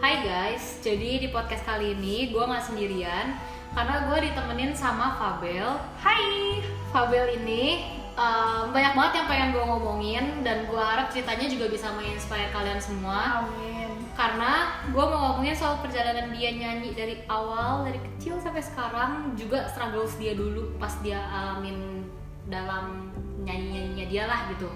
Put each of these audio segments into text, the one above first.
Hai guys, jadi di podcast kali ini gue nggak sendirian karena gue ditemenin sama Fabel. Hai. Fabel ini um, banyak banget yang pengen gue ngomongin dan gue harap ceritanya juga bisa menginspire kalian semua. Amin. Karena gue mau ngomongin soal perjalanan dia nyanyi dari awal dari kecil sampai sekarang juga struggles dia dulu pas dia alamin dalam nyanyi-nyanyinya dia lah gitu.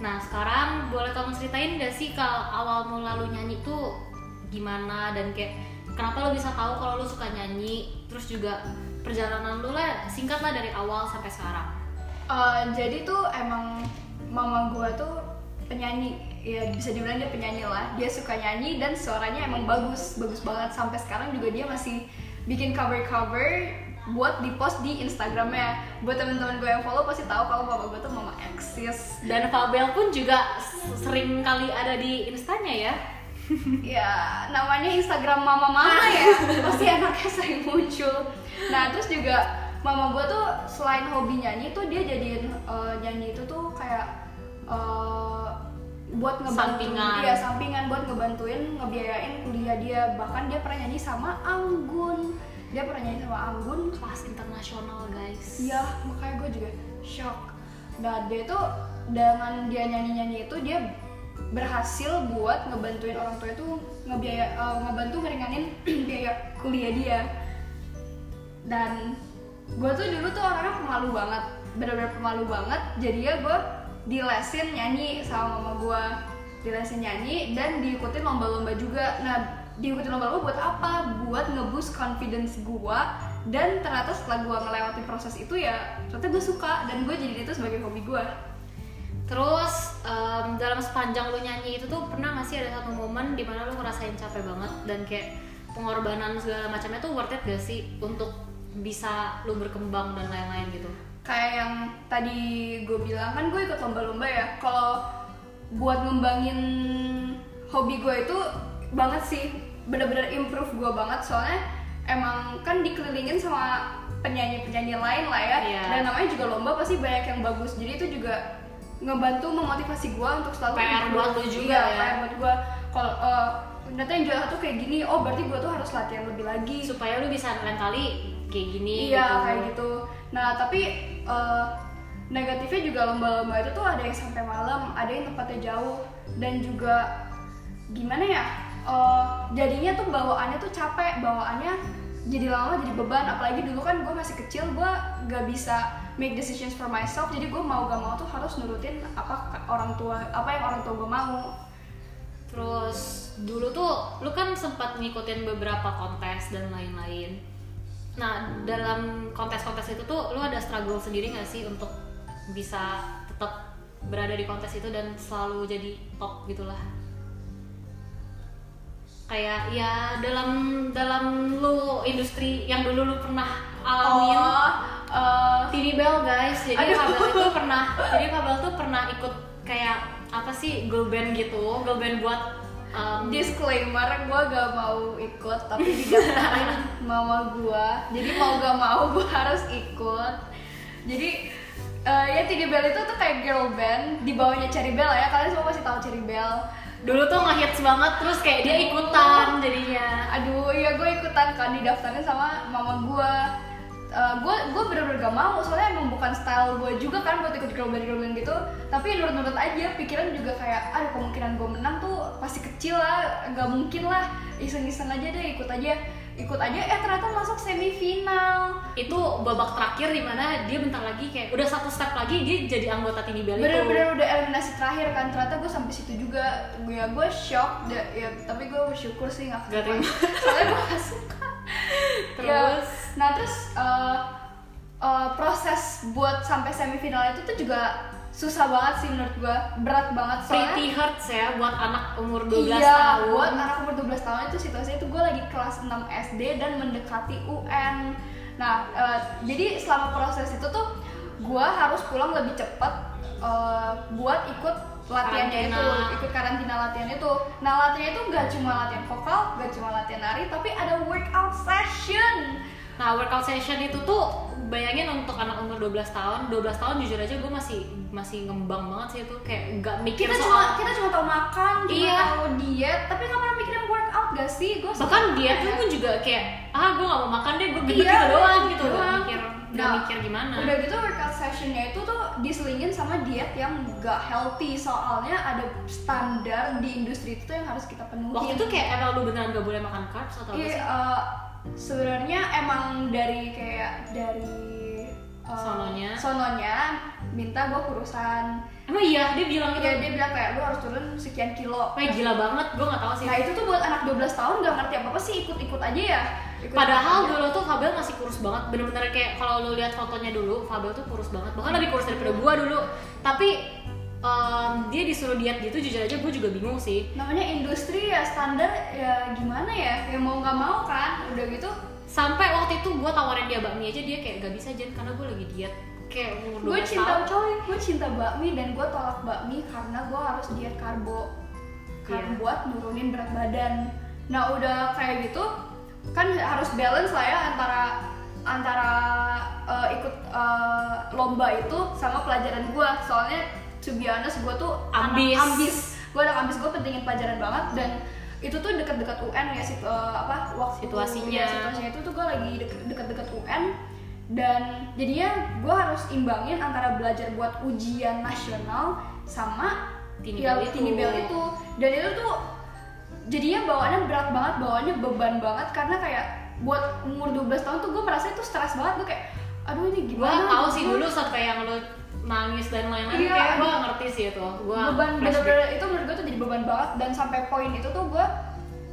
Nah sekarang boleh tolong ceritain gak sih kalau awal mula lu nyanyi tuh gimana dan kayak kenapa lo bisa tahu kalau lo suka nyanyi? Terus juga perjalanan lo lah singkat lah dari awal sampai sekarang. Uh, jadi tuh emang mama gua tuh penyanyi ya bisa dibilang dia penyanyi lah. Dia suka nyanyi dan suaranya emang bagus bagus banget. Sampai sekarang juga dia masih bikin cover cover buat di post di Instagramnya. Buat teman-teman gue yang follow pasti tahu kalau mama gue tuh mama eksis dan Fabel pun juga sering kali ada di instanya ya ya namanya Instagram mama-mama ya. Pasti anaknya sering muncul. Nah terus juga mama gue tuh selain hobi nyanyi tuh dia jadiin uh, nyanyi itu tuh kayak uh, buat ngebantu. Sampingan. dia sampingan buat ngebantuin ngebiayain kuliah dia. Bahkan dia pernah nyanyi sama Anggun. Dia pernah nyanyi sama Anggun. Kelas internasional guys. Iya, makanya gue juga shock. Nah, dia tuh dengan dia nyanyi-nyanyi itu dia berhasil buat ngebantuin orang tua itu ngebiaya eh, ngebantu ngeringanin biaya kuliah dia. Dan gue tuh dulu tuh orangnya pemalu banget, bener-bener pemalu banget. Jadi ya gue dilesin nyanyi sama mama gue, dilesin nyanyi dan diikutin lomba-lomba juga. Nah, diikutin lomba-lomba buat apa? Buat ngeboost confidence gue dan ternyata setelah gue ngelewatin proses itu ya ternyata gue suka dan gue jadi itu sebagai hobi gue terus em, dalam sepanjang lo nyanyi itu tuh pernah gak sih ada satu momen di mana lo ngerasain capek banget dan kayak pengorbanan segala macamnya tuh worth it gak sih untuk bisa lo berkembang dan lain-lain gitu? Kayak yang tadi gue bilang kan gue ikut lomba-lomba ya. Kalau buat ngembangin hobi gue itu banget sih. Bener-bener improve gue banget. Soalnya emang kan dikelilingin sama penyanyi-penyanyi lain lah ya. Iya. dan namanya juga lomba pasti banyak yang bagus. Jadi itu juga ngebantu memotivasi gue untuk selalu PR buat lu juga Iya, ya. PR buat gue kalau eh, ternyata yang juara satu kayak gini oh berarti gue tuh harus latihan lebih lagi. Supaya lo bisa lain kali kayak gini iya gitu. kayak gitu. Nah tapi eh, negatifnya juga lomba-lomba itu tuh ada yang sampai malam ada yang tempatnya jauh. Dan juga gimana ya eh, jadinya tuh bawaannya tuh capek bawaannya jadi lama jadi beban. Apalagi dulu kan gue masih kecil gue gak bisa make decisions for myself jadi gue mau gak mau tuh harus nurutin apa orang tua apa yang orang tua gue mau Terus dulu tuh lu kan sempat ngikutin beberapa kontes dan lain-lain. Nah dalam kontes-kontes itu tuh lu ada struggle sendiri nggak sih untuk bisa tetap berada di kontes itu dan selalu jadi top gitulah? Kayak ya dalam dalam lu industri yang dulu lu pernah alamin. oh eh, TV Bell guys, jadi Aduh. Fabel itu pernah, jadi Fabel tuh pernah ikut kayak apa sih girl band gitu, girl band buat um, disclaimer gue gak mau ikut tapi didaftarin mama gue jadi mau gak mau gue harus ikut. Jadi eh, ya Tiga Bell itu tuh kayak girl band di bawahnya Cherry Bell ya. Kalian semua pasti tahu Cherry Bell. Dulu tuh ngehits banget terus kayak dia ikutan jadinya. aduh iya gue ikutan kan didaftarin sama mama gue gue gue bener-bener gak mau. Soalnya emang bukan style gue juga kan buat ikut girl band gitu. Tapi nurut-nurut aja. Pikiran juga kayak ada kemungkinan gue menang tuh pasti kecil lah. Gak mungkin lah. Iseng-iseng aja deh ikut aja. Ikut aja. Eh ternyata masuk semifinal. Itu babak terakhir di mana dia bentar lagi kayak udah satu step lagi dia jadi anggota Bell itu. bener-bener udah eliminasi terakhir kan. Ternyata gue sampai situ juga. Gue ya gue shock. Da- ya tapi gue bersyukur sih nggak soalnya gue gak suka. Terus? Ya, nah terus uh, uh, proses buat sampai semifinal itu tuh juga susah banget sih menurut gue berat banget soalnya Pretty hurts ya buat anak umur 12 iya, tahun. buat anak umur 12 tahun itu situasinya itu gue lagi kelas 6 SD dan mendekati UN. Nah, eh, jadi selama proses itu tuh gue harus pulang lebih cepat eh, buat ikut latihannya Karantina. itu, ikut karantina latihan itu. Nah, latihan itu gak cuma latihan vokal, gak cuma latihan nari, tapi ada workout session. Nah, workout session itu tuh bayangin untuk anak umur 12 tahun, 12 tahun jujur aja gue masih masih ngembang banget sih itu. Kayak nggak mikir Kita soal cuma kita cuma tahu makan, cuma Iya. tahu diet, tapi nggak pernah mikirin workout gak sih? Gue bahkan dia tuh pun juga kayak ah gue gak mau makan deh gue gendut Iya, gitu doang gitu gak mikir gak Nah, mikir gimana. Udah gitu workout sessionnya itu tuh diselingin sama diet yang gak healthy. Soalnya ada standar di industri itu tuh yang harus kita penuhi waktu itu kayak emang lu beneran gak boleh makan carbs atau apa Iya, sih? eh, sebenarnya emang dari kayak dari eh, Sononya. sononya minta gue kurusan. Emang iya dia bilang gitu. Ya dia bilang kayak lu harus turun sekian kilo. Wah gila banget, gue gak tahu sih. Nah itu tuh buat anak 12 tahun gak ngerti apa apa sih ikut-ikut aja ya. Ikut-ikut Padahal dulu tuh Fabel masih kurus banget, bener-bener kayak kalau lu lihat fotonya dulu, Fabel tuh kurus banget, bahkan lebih kurus daripada gua dulu. Tapi em, dia disuruh diet gitu, jujur aja gue juga bingung sih. namanya industri ya standar ya gimana ya ya mau nggak mau kan udah gitu Sampai waktu itu gua tawarin dia bakmi aja, dia kayak gak bisa Jen karena gue lagi diet. Kayak gue 12 cinta coy gue cinta bakmi dan gue tolak bakmi karena gue harus diet karbo karena Iya. buat nurunin berat badan nah udah kayak gitu kan harus balance lah ya antara antara eh, ikut eh, lomba itu sama pelajaran gue soalnya to be honest gue tuh anak Ambis. ambis. Gue anak ambis gue pentingin pelajaran banget. Dan itu tuh dekat-dekat UN ya situ, eh, apa waktu Situasinya. ya, situasinya itu tuh gue lagi dekat-dekat UN dan jadinya gue harus imbangin antara belajar buat ujian nasional sama Tini ya, bel itu. tini bel itu. Dan itu tuh jadinya bawaannya berat banget bawaannya beban banget. Karena kayak buat umur 12 tahun tuh gue merasa itu stres banget. Gue kayak aduh ini Gue gimana tahu sih Gua- dulu sampai yang lu nangis dan lain-lain. Iya, kayak gue ngerti sih itu. Gue beban bener-bener itu menurut gue tuh jadi beban banget. Dan sampai poin itu tuh gue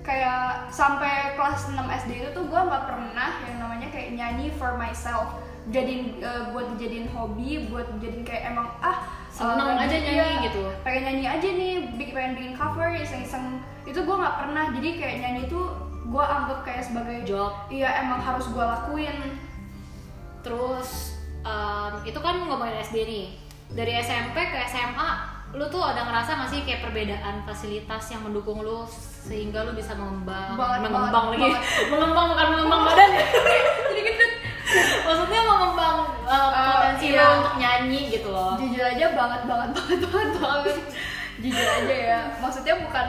kayak sampai kelas 6 SD itu tuh gue nggak pernah yang namanya kayak nyanyi for myself. Jadiin eh, buat dijadiin hobi buat dijadiin kayak emang ah Seneng eh, aja nyanyi gitu. pengen nyanyi aja nih bikin pengen bikin cover iseng-iseng. Itu gue nggak pernah. Jadi kayak nyanyi itu gue anggap kayak sebagai job. iya emang harus gue lakuin. Terus em, itu kan ngomongin SD nih. Dari SMP ke SMA, lu tuh ada ngerasa gak sih kayak perbedaan fasilitas yang mendukung lu sehingga lu bisa mengembang, Banget, mengembang banget, lagi, banget. mengembang bukan mengembang badan ya. Jadi gendut. Maksudnya mengembang Eh, potensi iya. lu untuk nyanyi gitu loh. jujur aja banget banget banget banget banget jujur aja ya maksudnya bukan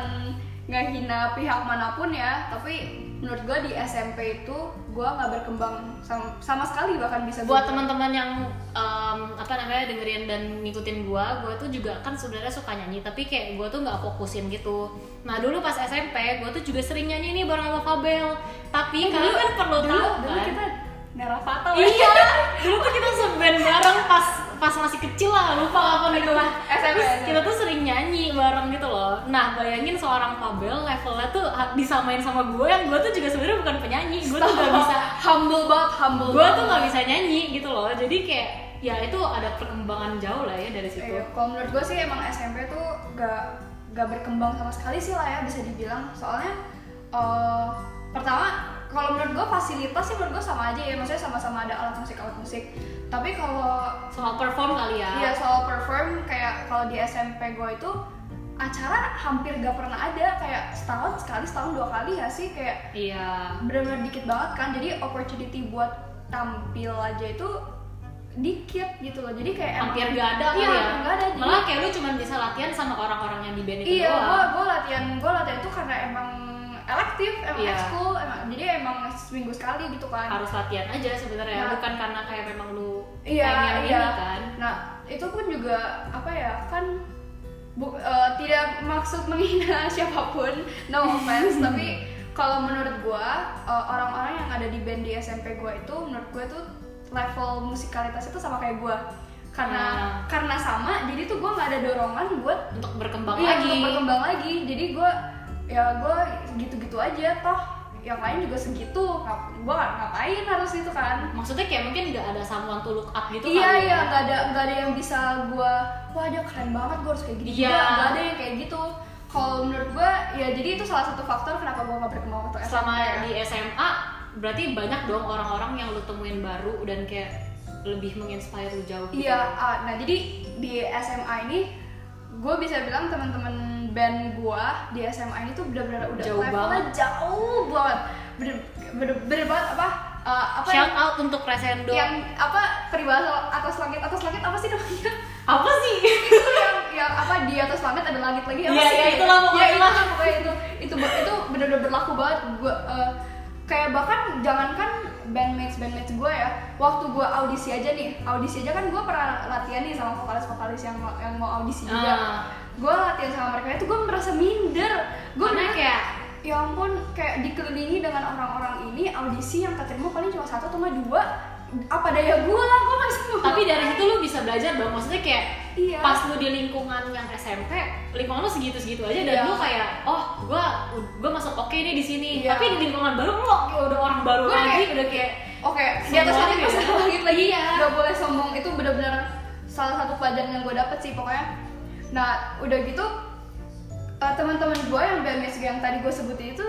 ngehina pihak mana pun ya tapi menurut gue di SMP itu gue nggak berkembang sama, sama sekali bahkan bisa buat teman-teman yang em, apa namanya dengerin dan ngikutin gua gua tuh juga kan sebenarnya suka nyanyi tapi kayak gua tuh nggak fokusin gitu. Nah dulu pas SMP gua tuh juga sering nyanyi nih bareng sama Fabel. Tapi Eh, kalian kan perlu dulu, tahu dulu kan. kita merah fatal ya. iya dulu tuh kita seband bareng pas pas masih kecil lah lupa kapan itu lah SMP. kita tuh sering nyanyi bareng gitu loh nah bayangin seorang Fabel levelnya tuh disamain sama gue yang gue tuh juga sebenarnya bukan penyanyi. Gue tuh gak bisa humble banget humble gue tuh nggak bisa nyanyi gitu loh. Jadi kayak ya itu ada perkembangan jauh lah ya dari situ. Iya, kalau menurut gue sih emang SMP tuh gak gak berkembang sama sekali sih lah ya bisa dibilang. Soalnya eh, pertama kalau menurut gue fasilitas sih menurut gue sama aja ya. Maksudnya sama-sama ada alat musik alat musik. Tapi kalau soal perform kali ya. Iya soal perform kayak kalau di SMP gue itu acara hampir gak pernah ada kayak setahun sekali setahun dua kali ya sih kayak iya. benar-benar dikit banget kan. Jadi opportunity buat tampil aja itu dikit gitu loh. Jadi kayak hampir gak ada iya, ya? gak ada. Jadi malah kayak lu cuma bisa latihan sama orang-orang yang di band itu iya gue gue latihan gue latihan itu karena emang elektif emang Iya. ekskul emang jadi emang seminggu sekali gitu kan. Harus latihan aja sebenarnya Nah. bukan karena kayak memang lu Iya, pengen iya. ini kan. Nah, itu pun juga apa ya kan bu- eh, tidak maksud menghina siapa pun, no offense, tapi kalau menurut gua eh, orang-orang yang ada di band di SMP gua itu menurut gua tuh level musikalitas itu sama kayak gua. Karena Nah. karena sama, jadi tuh gua nggak ada dorongan buat untuk berkembang iya, lagi untuk berkembang lagi. Jadi gua ya gua gitu-gitu aja toh yang lain juga segitu. Gua ngapain harus itu kan? maksudnya kayak mungkin nggak ada someone to look up gitu iya kali iya ya. nggak ada nggak ada yang bisa gue wah dia keren banget gue harus kayak gini Iya. juga nggak ada yang kayak gitu kalau menurut gue ya jadi itu salah satu faktor kenapa gue nggak berkembang waktu SMP selama di SMA berarti banyak dong orang-orang yang lu temuin baru dan kayak lebih menginspire lu jauh gitu. iya ah, nah jadi di SMA ini gue bisa bilang teman-teman band gue di SMA ini tuh benar-benar udah Jauh levelnya banget. jauh banget bener bener, bener banget apa eh, apa shout out untuk Resendo yang apa peribahasa atas langit atas langit apa sih namanya apa sih itu yang yang apa di atas langit ada langit lagi apa Iya, sih? iya, itulah pokoknya ya, itu lah. lah pokoknya itu itu itu benar-benar berlaku banget gue eh, kayak bahkan jangankan bandmates bandmates gue ya waktu gue audisi aja nih audisi aja kan gue pernah latihan nih sama vokalis vokalis yang yang mau audisi juga Ah. Gue latihan sama mereka itu gue merasa minder gue Karena kayak ya ampun kayak dikelilingi dengan orang-orang ini audisi yang keterima paling cuma satu atau dua apa daya gue lah gue bisa tapi dari situ lu bisa belajar dong maksudnya kayak Iya. pas lu di lingkungan yang SMP lingkungan lu segitu segitu aja dan Iya. lu kayak oh gua gua masuk oke nih di sini Iya. tapi di lingkungan baru lu kayak udah orang baru Gua lagi kayak- udah kayak Oke, di atas langit masih ada langit lagi. Iya. Gak boleh sombong. Itu benar-benar salah satu pelajaran yang gue dapet sih pokoknya. Nah, udah gitu eh, teman-teman gue yang gue yang tadi gue sebutin itu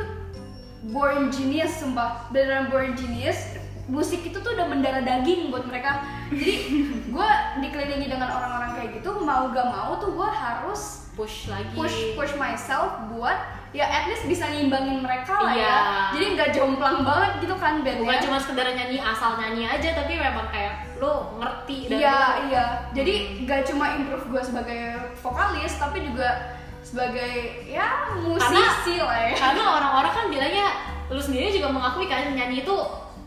born genius sumpah. Beneran born genius. Musik itu tuh udah mendarah daging buat mereka. Jadi gue dikelilingi dengan orang-orang kayak gitu mau gak mau tuh gue harus push lagi push push myself buat ya at least bisa ngimbangin mereka lah Iya. ya jadi nggak jomplang banget gitu kan bandnya bukan cuma sekedar nyanyi asal nyanyi aja tapi memang kayak lu ngerti dan Iya lu- iya. Jadi gak cuma improve gue sebagai vokalis, tapi juga sebagai ya musisi lah ya. karena orang-orang kan bilangnya lu sendiri juga mengakui kan nyanyi itu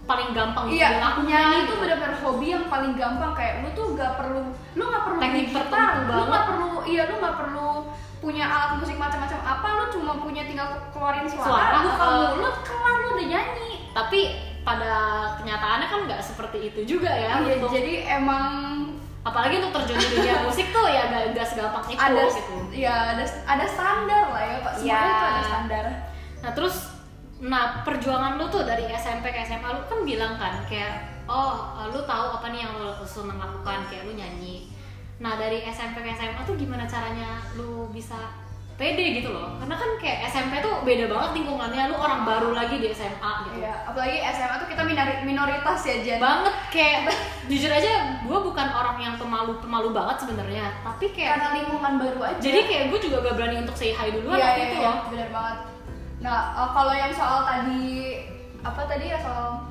paling gampang untuk Iya, nyanyi itu benar-benar hobi yang paling gampang kayak lu tuh gak perlu, lu gak perlu Teknik gitar, lu gak perlu, iya lu gak perlu punya alat musik macam-macam apa, lu cuma punya tinggal keluarin suara, Suara, buka uh, mulut, kelar lu udah nyanyi. tapi pada kenyataannya kan nggak seperti itu juga ya Iya, untuk jadi emang apalagi untuk terjun di dunia musik tuh ya gak, gak segampang itu ada, gitu ya ada, ada standar lah ya, pak. Semuanya Iya. tuh ada standar. nah terus nah perjuangan lu tuh dari SMP ke SMA lu kan bilang kan kayak oh lu tahu apa nih yang lu seneng lakukan kayak lu nyanyi nah dari SMP ke SMA tuh gimana caranya lu bisa pede gitu loh karena kan kayak SMP tuh beda banget lingkungannya lu orang baru lagi di SMA gitu Iya, apalagi SMA tuh kita minori- minoritas ya Jen. banget kayak jujur aja gue bukan orang yang pemalu pemalu banget sebenarnya tapi kayak Karena lingkungan baru aja. jadi kayak gue juga gak berani untuk say hi duluan iya, waktu iya, itu iya, loh benar banget. Nah, eh, kalau yang soal tadi apa tadi ya soal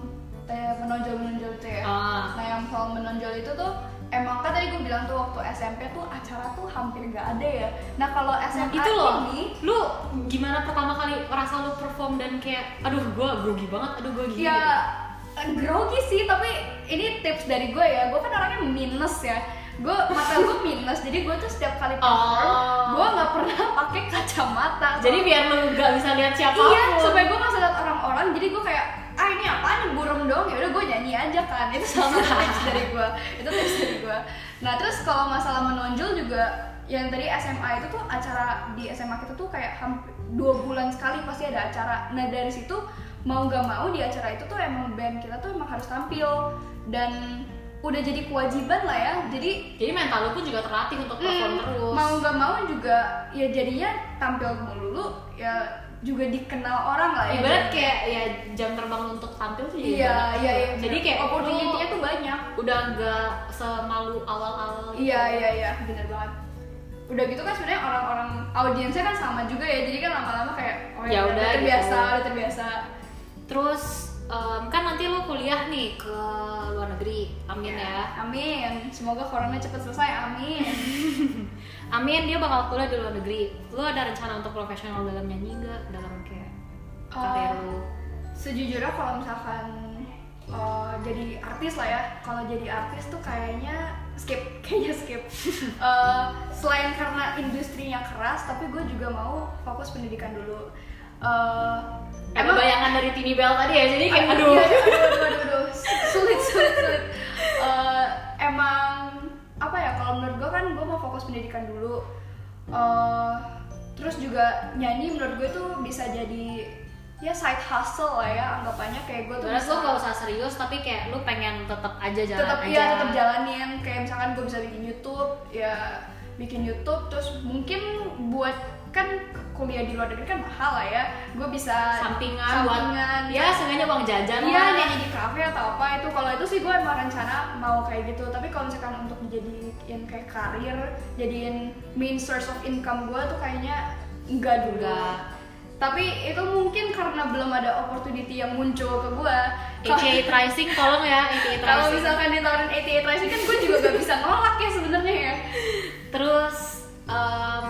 menonjol menonjol itu ya. Ah. Nah, yang soal menonjol itu tuh emang kan tadi gue bilang tuh waktu SMP tuh acara tuh hampir gak ada ya. Nah, kalau SMA itu loh ini lu gimana pertama kali rasa lu perform dan kayak aduh gue grogi banget aduh gue gini ya grogi sih, tapi ini tips dari gue ya. Gue kan orangnya minus ya. Gue mata gue minus, jadi gue tuh setiap kali perform, Oh. gue nggak pernah pakai kacamata. jadi biar lu gak bisa lihat siapa pun Iya, supaya gue nggak lihat orang-orang. Jadi gue kayak, ah ini apa nih burung dong? Ya udah gue nyanyi aja kan. Itu salah satu tips dari gue. Itu tips dari gue. Nah terus kalau masalah menonjol juga, yang tadi SMA itu tuh acara di SMA kita tuh kayak hampir dua bulan sekali pasti ada acara. Nah dari situ mau gak mau di acara itu tuh emang band kita tuh emang harus tampil dan udah jadi kewajiban lah ya. Jadi jadi mental lu pun juga terlatih untuk perform Hmm, terus mau nggak mau juga ya jadinya tampil melulu ya juga dikenal orang lah ya ibarat kayak ya jam terbang untuk tampil jadi iya iya gitu. iya jadi kayak opportunity-nya tuh banyak udah gak semalu awal-awal gitu. iya iya iya bener banget udah gitu kan sebenarnya orang-orang audiensnya kan sama juga ya jadi kan lama-lama kayak oh Ya udah, terbiasa gitu. udah terbiasa terus em, kan nanti lu kuliah nih ke luar negeri. Amin ya. amin. Semoga corona cepet selesai amin. Amin dia bakal kuliah di luar negeri. Lu ada rencana untuk profesional dalam nyanyi nggak? Dalam kayak karir Eh, sejujurnya kalau misalkan uh, jadi artis lah ya. Kalau jadi artis tuh kayaknya skip kayaknya skip. Uh, selain karena industrinya keras tapi gue juga mau fokus pendidikan dulu. Uh, Emang bayangan dari Tini Bell tadi ya, jadi kayak aduh, aduh. aduh, aduh, aduh, aduh. sulit sulit sulit Uh, emang apa ya kalau menurut gue kan gue mau fokus pendidikan dulu Uh, terus juga nyanyi menurut gue tuh bisa jadi ya side hustle lah ya anggapannya kayak gue tuh Terus bisa- gak usah serius, tapi kayak lu pengen tetap aja jalan tetap aja. iya tetap jalanin kayak misalkan gue bisa bikin YouTube ya bikin YouTube terus mungkin buat kan kuliah di luar negeri kan mahal lah ya. Gue bisa Sampingan, buat sampingan. ya seenggaknya uang jajan Iya nyanyi di kafe atau apa itu. Kalau itu sih gue emang rencana mau kayak gitu. Tapi kalau misalkan untuk dijadiin kayak karir jadiin main source of income gue tuh kayaknya enggak juga tapi itu mungkin karena belum ada opportunity yang muncul ke gue AKA Tracing tolong ya, kalau Tracing. misalkan ditawarin 88 Rising kan gue juga gak bisa nolak ya sebenarnya ya. Terus em,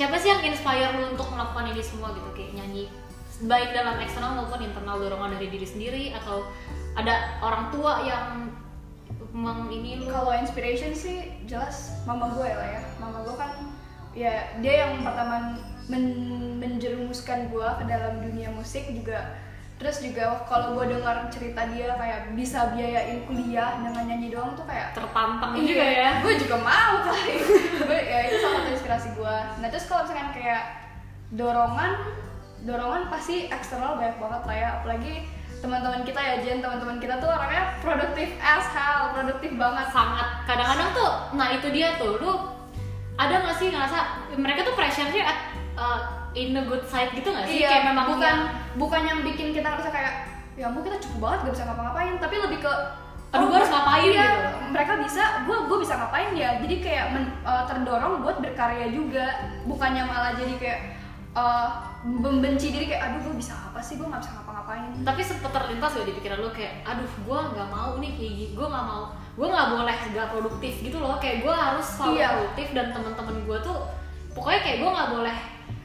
siapa sih yang inspire lu untuk melakukan ini semua gitu? Kayak nyanyi baik dalam eksternal maupun internal dorongan dari diri sendiri atau ada orang tua yang meng ini kalau inspiration sih jelas mama gue lah ya. Mama gue kan ya dia yang pertama men- menjerumuskan gue ke dalam dunia musik juga terus juga kalau gue dengar cerita dia kayak bisa biayain kuliah dengan nyanyi doang tuh kayak tertantang juga ya. gue juga mau kali gue ya itu salah satu inspirasi gue nah terus kalau misalkan kayak dorongan dorongan pasti eksternal banyak banget lah ya. Apalagi teman-teman kita ya Jen. Teman-teman kita tuh orangnya produktif as hell produktif banget. Sangat. Kadang-kadang tuh nah itu dia tuh. Lu ada nggak sih ngerasa mereka tuh pressure-nya at, uh, in the good side gitu nggak sih? Iya kayak memang bukan yang- bukan yang bikin kita ngerasa kayak ya ampun kita cukup banget gak bisa ngapa-ngapain. Tapi lebih ke Aduh, gua harus ngapain iya, gitu. mereka bisa gue gue bisa ngapain ya? Jadi kayak men- uh, terdorong buat berkarya juga bukannya malah jadi kayak uh, membenci diri kayak aduh gue bisa apa sih? Gue nggak bisa ngapa-ngapain. Tapi sempet terlintas gak di pikiran lu kayak aduh gue nggak mau nih kayak gini gue nggak mau gue nggak boleh gak produktif gitu loh. Kayak gue harus selalu Iya. produktif dan teman-teman gue tuh pokoknya kayak gue nggak boleh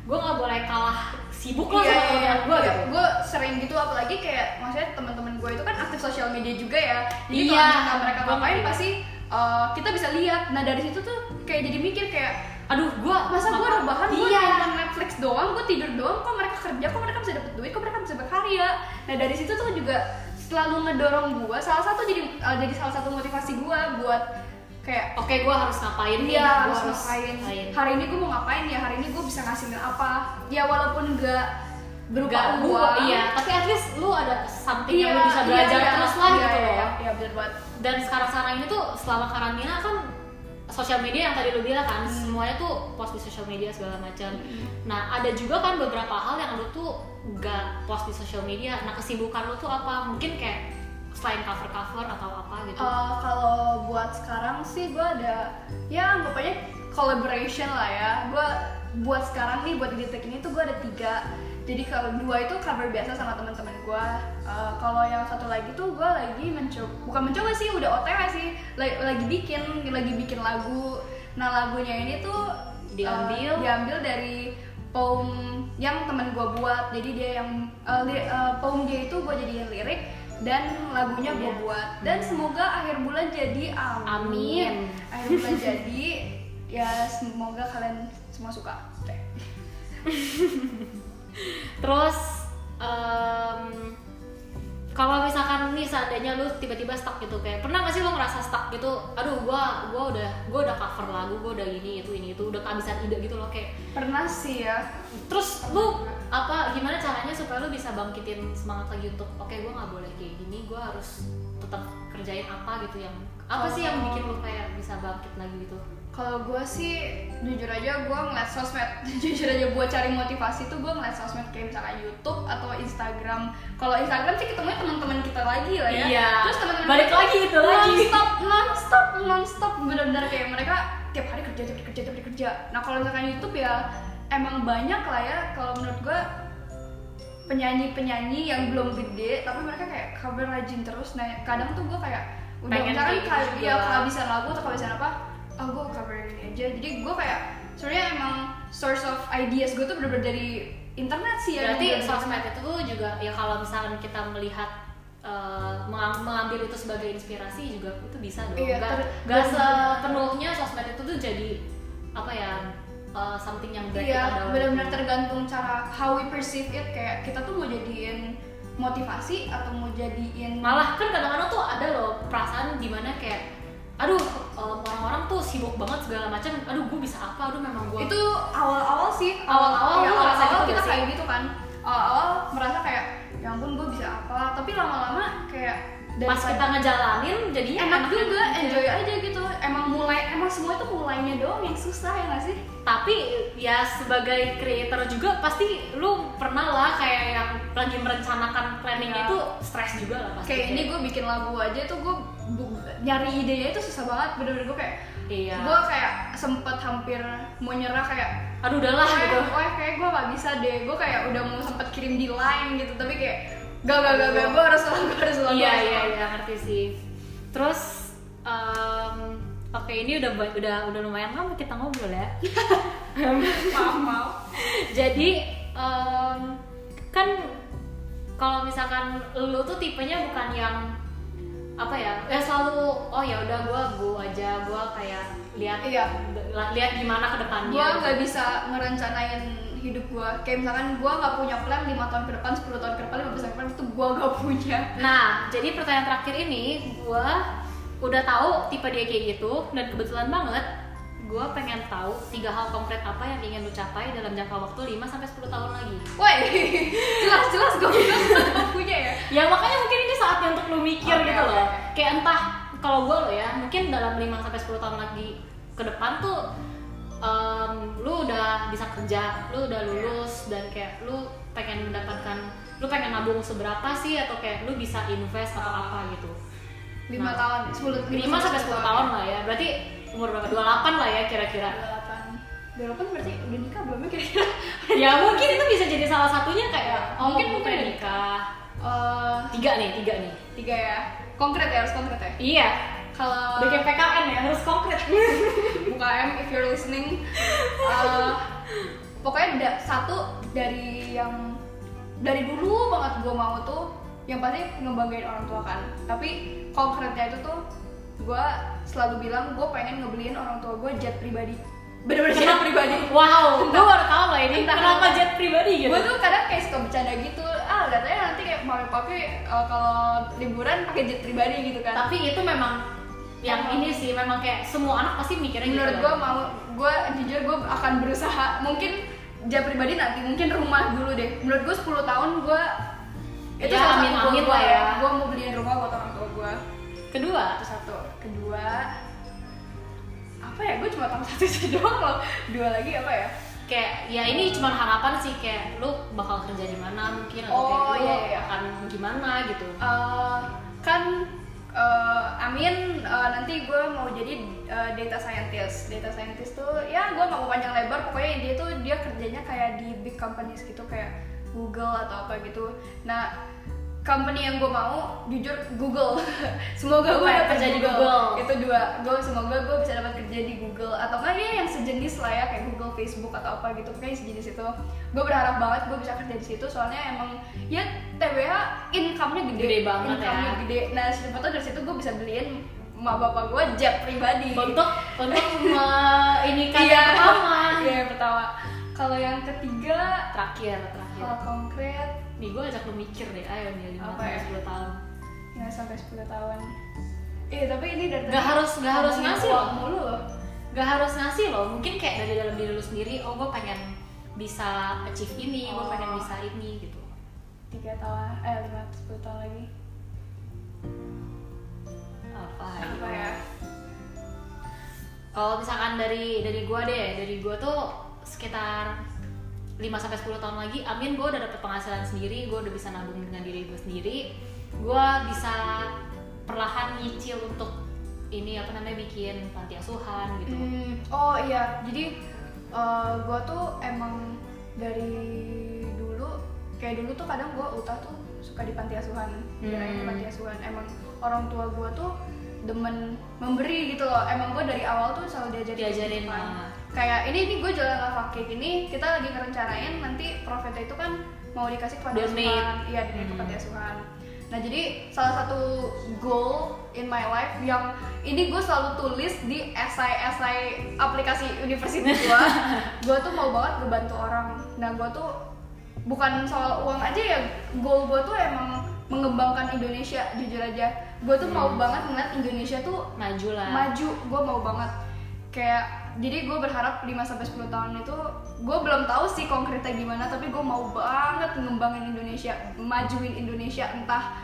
gue nggak boleh kalah sibuk lah sama teman-teman gue iya. gitu. Gue sering gitu apalagi kayak maksudnya teman-teman gue itu kan aktif sosial media juga ya. Jadi Iya, kalau mereka gua ngapain pasti uh, kita bisa lihat. Nah dari situ tuh kayak jadi mikir kayak aduh gue masa gue rebahan? Gue iya. nonton Netflix doang gue tidur doang kok mereka kerja? Kok mereka bisa dapet duit? Kok mereka bisa berkarya? Nah dari situ tuh juga selalu ngedorong gue salah satu jadi uh, jadi salah satu motivasi gue buat kayak oke gue harus ngapain Iya harus ngapain. Hari ini gue mau ngapain ya? Hari ini gue bisa ngasilin apa? Ya walaupun nggak berupa Gak uang. iya tapi at least lu ada something Iya, yang lu bisa iya, belajar iya. terus lah Iya, gitu iya, loh Iya, iya bener banget. dan sekarang-sekarang ini tuh selama karantina kan sosial media yang tadi lu bilang kan Hmm. semuanya tuh post di sosial media segala macam nah ada juga kan beberapa hal yang lu tuh gak post di sosial media nah kesibukan lu tuh apa mungkin kayak selain cover cover atau apa gitu Uh, kalau buat sekarang sih gue ada ya anggap aja collaboration lah ya. Gue buat sekarang nih buat di detik ini tuh gue ada tiga. Jadi kalau dua itu cover biasa sama teman-teman gue. Uh, kalau yang satu lagi tuh gue lagi mencoba, bukan mencoba sih, udah OTW sih. Lagi, lagi bikin, lagi bikin lagu. Nah lagunya ini tuh uh, Diambil? diambil dari poem yang temen gue buat. Jadi dia yang uh, li- uh, poem dia itu gue jadiin lirik dan lagunya gue Iya. buat. Dan semoga akhir bulan jadi amin. Amin. Akhir bulan jadi ya semoga kalian semua suka. terus em, kalau misalkan nih seandainya lu tiba-tiba stuck gitu kayak pernah gak sih lu ngerasa stuck gitu? Aduh gua gua udah gua udah cover lagu gua udah ini itu ini itu udah kehabisan ide gitu loh kayak. Pernah sih ya. terus lu apa gimana caranya supaya lu bisa bangkitin semangat lagi untuk oke gua nggak boleh kayak gini gua harus tetap kerjain apa gitu yang apa sih yang bikin lu kayak bisa bangkit lagi gitu Kalau gue sih jujur aja gue ngeliat sosmed jujur aja buat cari motivasi tuh gue ngeliat sosmed kayak misalkan YouTube atau Instagram. Kalau Instagram sih ketemunya teman-teman kita lagi lah ya. Iya. Terus teman-teman Balik kita lagi itu lagi. Non-stop, non-stop, non-stop bener-bener kayak mereka tiap hari kerja, tiap hari kerja, tiap hari kerja. Nah kalau misalkan YouTube ya emang banyak lah ya. Kalau menurut gue penyanyi-penyanyi yang belum gede tapi mereka kayak cover rajin terus. Nah kadang tuh gue kayak udah Pengen misalkan ya kehabisan lagu atau kehabisan apa oh gue cover ini aja. Jadi gue kayak sebenarnya emang source of ideas gue tuh bener-bener dari internet sih ya. Berarti sosmed itu tuh juga ya kalau misalkan kita melihat mengang- mengambil itu sebagai inspirasi juga itu bisa dong. Iya, Gak, gak sepenuhnya sosmed itu tuh jadi apa ya eh, something yang baik iya benar-benar tergantung cara how we perceive it. Kayak kita tuh mau jadiin motivasi atau mau jadiin Malah kan kadang-kadang tuh ada loh perasaan di mana kayak aduh orang-orang tuh sibuk banget segala macam aduh gue bisa apa? Aduh memang gue itu awal-awal sih. Awal-awal ya, ngerasa awal-awal kita gak sih? kayak gitu kan. Awal-awal merasa kayak ya ampun gue bisa apa? Tapi lama-lama kayak pas kita ngejalanin jadinya enak enak juga aja. enjoy aja gitu. Emang mulai emang semua itu mulainya doang yang susah ya nggak sih? Tapi ya sebagai creator juga pasti lu pernah lah kayak yang lagi merencanakan planningnya Iya. itu stres juga lah pasti. Kayak ini gue bikin lagu aja tuh gue nyari idenya itu susah banget. Bener-bener gue kayak iya. gue kayak sempet hampir mau nyerah kayak aduh udahlah gitu. wah kayak gue gak bisa deh. Gue kayak udah mau sempet kirim di line gitu. Tapi kayak gak gak gak gak. Gue harus ulang gue harus ulang iya iya iya ngerti sih. Terus em, Oke, ini udah udah udah lumayan lama kita ngobrol ya. maaf maaf. Jadi em, kan kalau misalkan lu tuh tipenya bukan yang apa ya? Ya selalu oh ya udah gua gua aja gua kayak lihat Iya. lihat gimana ke depannya. gue gitu. nggak bisa ngerencanain hidup gue kayak misalkan gue nggak punya plan 5 tahun ke depan 10 tahun ke depan 15 tahun ke depan itu gue nggak punya Nah, jadi pertanyaan terakhir ini gua udah tahu tipe dia kayak gitu dan kebetulan banget gua pengen tahu tiga hal konkret apa yang ingin lu capai dalam jangka waktu 5 sampai 10 tahun lagi. woi jelas jelas gue gue punya ya Ya makanya mungkin ini saatnya untuk lu mikir Oke, gitu oke, loh. Kayak entah kalau gue lo ya, mungkin dalam 5 sampai 10 tahun lagi ke depan tuh em, lu udah bisa kerja, lu udah lulus dan kayak lu pengen mendapatkan lu pengen nabung seberapa sih atau kayak lu bisa invest atau apa gitu. 5 Nah. tahun 10 5 sampai 10 tahun lah ya. Berarti umur berapa? 28 lah ya kira-kira. 28 28 berarti udah nikah belum ya kira-kira ya mungkin itu bisa jadi salah satunya kayak oh, Mungkin- mungkin nikah. Eh, Tiga nih, tiga nih. tiga ya konkret ya harus konkret ya Iya. kalau Udah kayak PKN ya, harus konkret. buka M if you're listening Eh, pokoknya ada satu dari yang dari dulu banget gue mau tuh yang pasti ngebanggain orang tua kan tapi konkretnya itu tuh gue selalu bilang gue pengen ngebeliin orang tua gue jet pribadi. Bener-bener jet pribadi. Wow, gue baru tau loh ini. Entah kenapa jet pribadi gitu. gue tuh kadang kayak suka bercanda gitu. Ah katanya nanti kayak mami papi eh, kalau liburan pakai jet pribadi gitu kan. Tapi itu memang yang ini sih memang kayak semua anak pasti mikirnya menurut gitu. gue mau gue jujur gue akan berusaha. Mungkin jet pribadi nanti mungkin rumah dulu deh. Menurut gue 10 tahun gue itu Ya, salah amin, satu amin gue ya. gue mau beliin rumah buat orang tua gue Kedua, itu satu kedua apa ya gue cuma tahu satu sih doang loh dua lagi apa ya kayak ya ini cuma harapan sih kayak lu bakal kerja di mana mungkin atau Oh, kayak lu iya, iya. akan gimana gitu. Eh, kan eh, Amin eh, nanti gue mau jadi eh, data scientist. Data scientist tuh ya gue nggak mau panjang lebar. Pokoknya dia tuh dia kerjanya kayak di big companies gitu kayak Google atau apa gitu. Nah company yang gue mau jujur Google. semoga gue Apa dapat kerja di Google. Google? Itu dua. Gue semoga gue bisa dapat kerja di Google atau enggak ya yang sejenis lah ya kayak Google, Facebook atau apa gitu. Pokoknya sejenis itu. Gue berharap banget gue bisa kerja di situ soalnya emang ya TBH income-nya gede. Gede banget income-nya ya. gede. Nah, siapa tahu dari situ gue bisa beliin emak bapak gue jet pribadi. Untuk untuk ini kan Iya. yang pertama. Iya, yang pertama. Kalau yang ketiga Terakhir, terakhir. hal konkret Nih gue ajak lu mikir deh, ayo nih 5 Apa sampai ya? 10 tahun. nggak sampai 10 tahun. Eh, tapi ini dari Nggak harus- nggak harus ngasih loh. mulu loh. Gak harus ngasih loh, mungkin kayak dari dalam diri lu sendiri, oh gue pengen bisa achieve ini, gue Oh. pengen bisa ini gitu. Tiga tahun, eh lima, sepuluh tahun lagi. Apa, Apa ya? Kalau misalkan dari dari gua deh, dari gua tuh sekitar 5 sampai 10 tahun lagi, amin gua udah dapet penghasilan sendiri, gua udah bisa nabung dengan diri gue sendiri. Gua bisa perlahan nyicil untuk ini apa namanya bikin panti asuhan gitu. Hmm, oh iya, jadi eh, gua tuh emang dari dulu kayak dulu tuh kadang gua utah tuh suka di panti asuhan, dirayain di Hmm. panti asuhan. Emang orang tua gua tuh demen memberi gitu loh. Emang gua dari awal tuh selalu diajarin Diajarin. Kayak ini nih gue jalan lafak kayak gini, kita lagi ngerencanain nanti profitnya itu kan mau dikasih ke panti Donate. asuhan, iya donate ke Hmm. panti asuhan. Nah jadi salah satu goal in my life yang ini gue selalu tulis di esai-esai aplikasi universitas gue, gue tuh mau banget ngebantu orang. Nah gue tuh bukan soal uang aja ya, goal gue tuh emang mengembangkan Indonesia jujur aja. Gue tuh mau Hmm. banget ngeliat Indonesia tuh Maju lah. maju gue mau banget kayak jadi gue berharap 5 sampai 10 tahun itu gue belum tahu sih konkretnya gimana tapi gue mau banget ngembangin Indonesia majuin Indonesia entah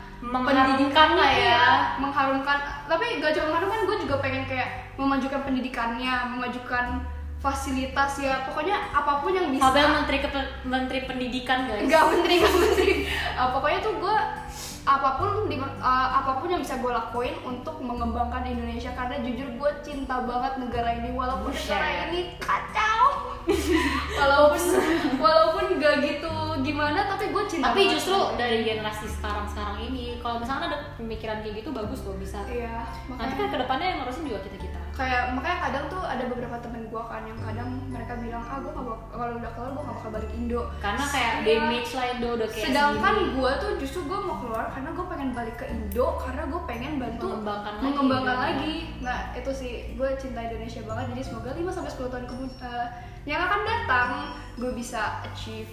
lah ya. iya, mengharumkan tapi gak cuma mengharumkan gue juga pengen kayak memajukan pendidikannya memajukan fasilitas ya pokoknya apa pun yang bisa Fabel menteri Kepe- menteri pendidikan guys. Enggak menteri, enggak menteri. Uh, pokoknya tuh gue apa pun di, uh, apa pun yang bisa gue lakuin untuk mengembangkan Indonesia karena jujur gue cinta banget negara ini walaupun Buset. negara ini kacau. walaupun walaupun gak gitu gimana tapi gue cinta. Tapi banget justru dari generasi sekarang sekarang ini, kalau misalnya ada pemikiran kayak gitu bagus loh bisa. Iya, Nanti makanya kan ke depannya yang ngurusin juga kita kita. Kayak makanya kadang tuh ada beberapa temen gue kan yang kadang mereka bilang ah gue kalau udah keluar gue gak bakal balik Indo. Karena kayak damage lah Indo udah kayak sedangkan gue tuh justru gue mau keluar karena gue pengen balik ke Indo karena gue pengen bantu Mengembangkan lagi, mengembangkan gitu. lagi. nah itu sih. Gue cinta Indonesia banget jadi semoga 5 sampai 10 tahun kemudian yang akan datang gue bisa achieve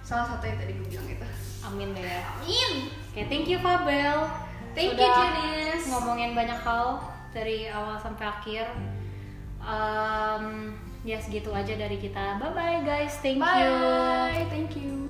salah satu yang tadi gue bilang itu. Amin deh ya. Amin. Oke thank you Fabel. Thank you, Sudah Janice. ngomongin banyak hal dari awal sampai akhir. Um, ya segitu aja dari kita. Bye bye guys. Thank you. Bye. Thank you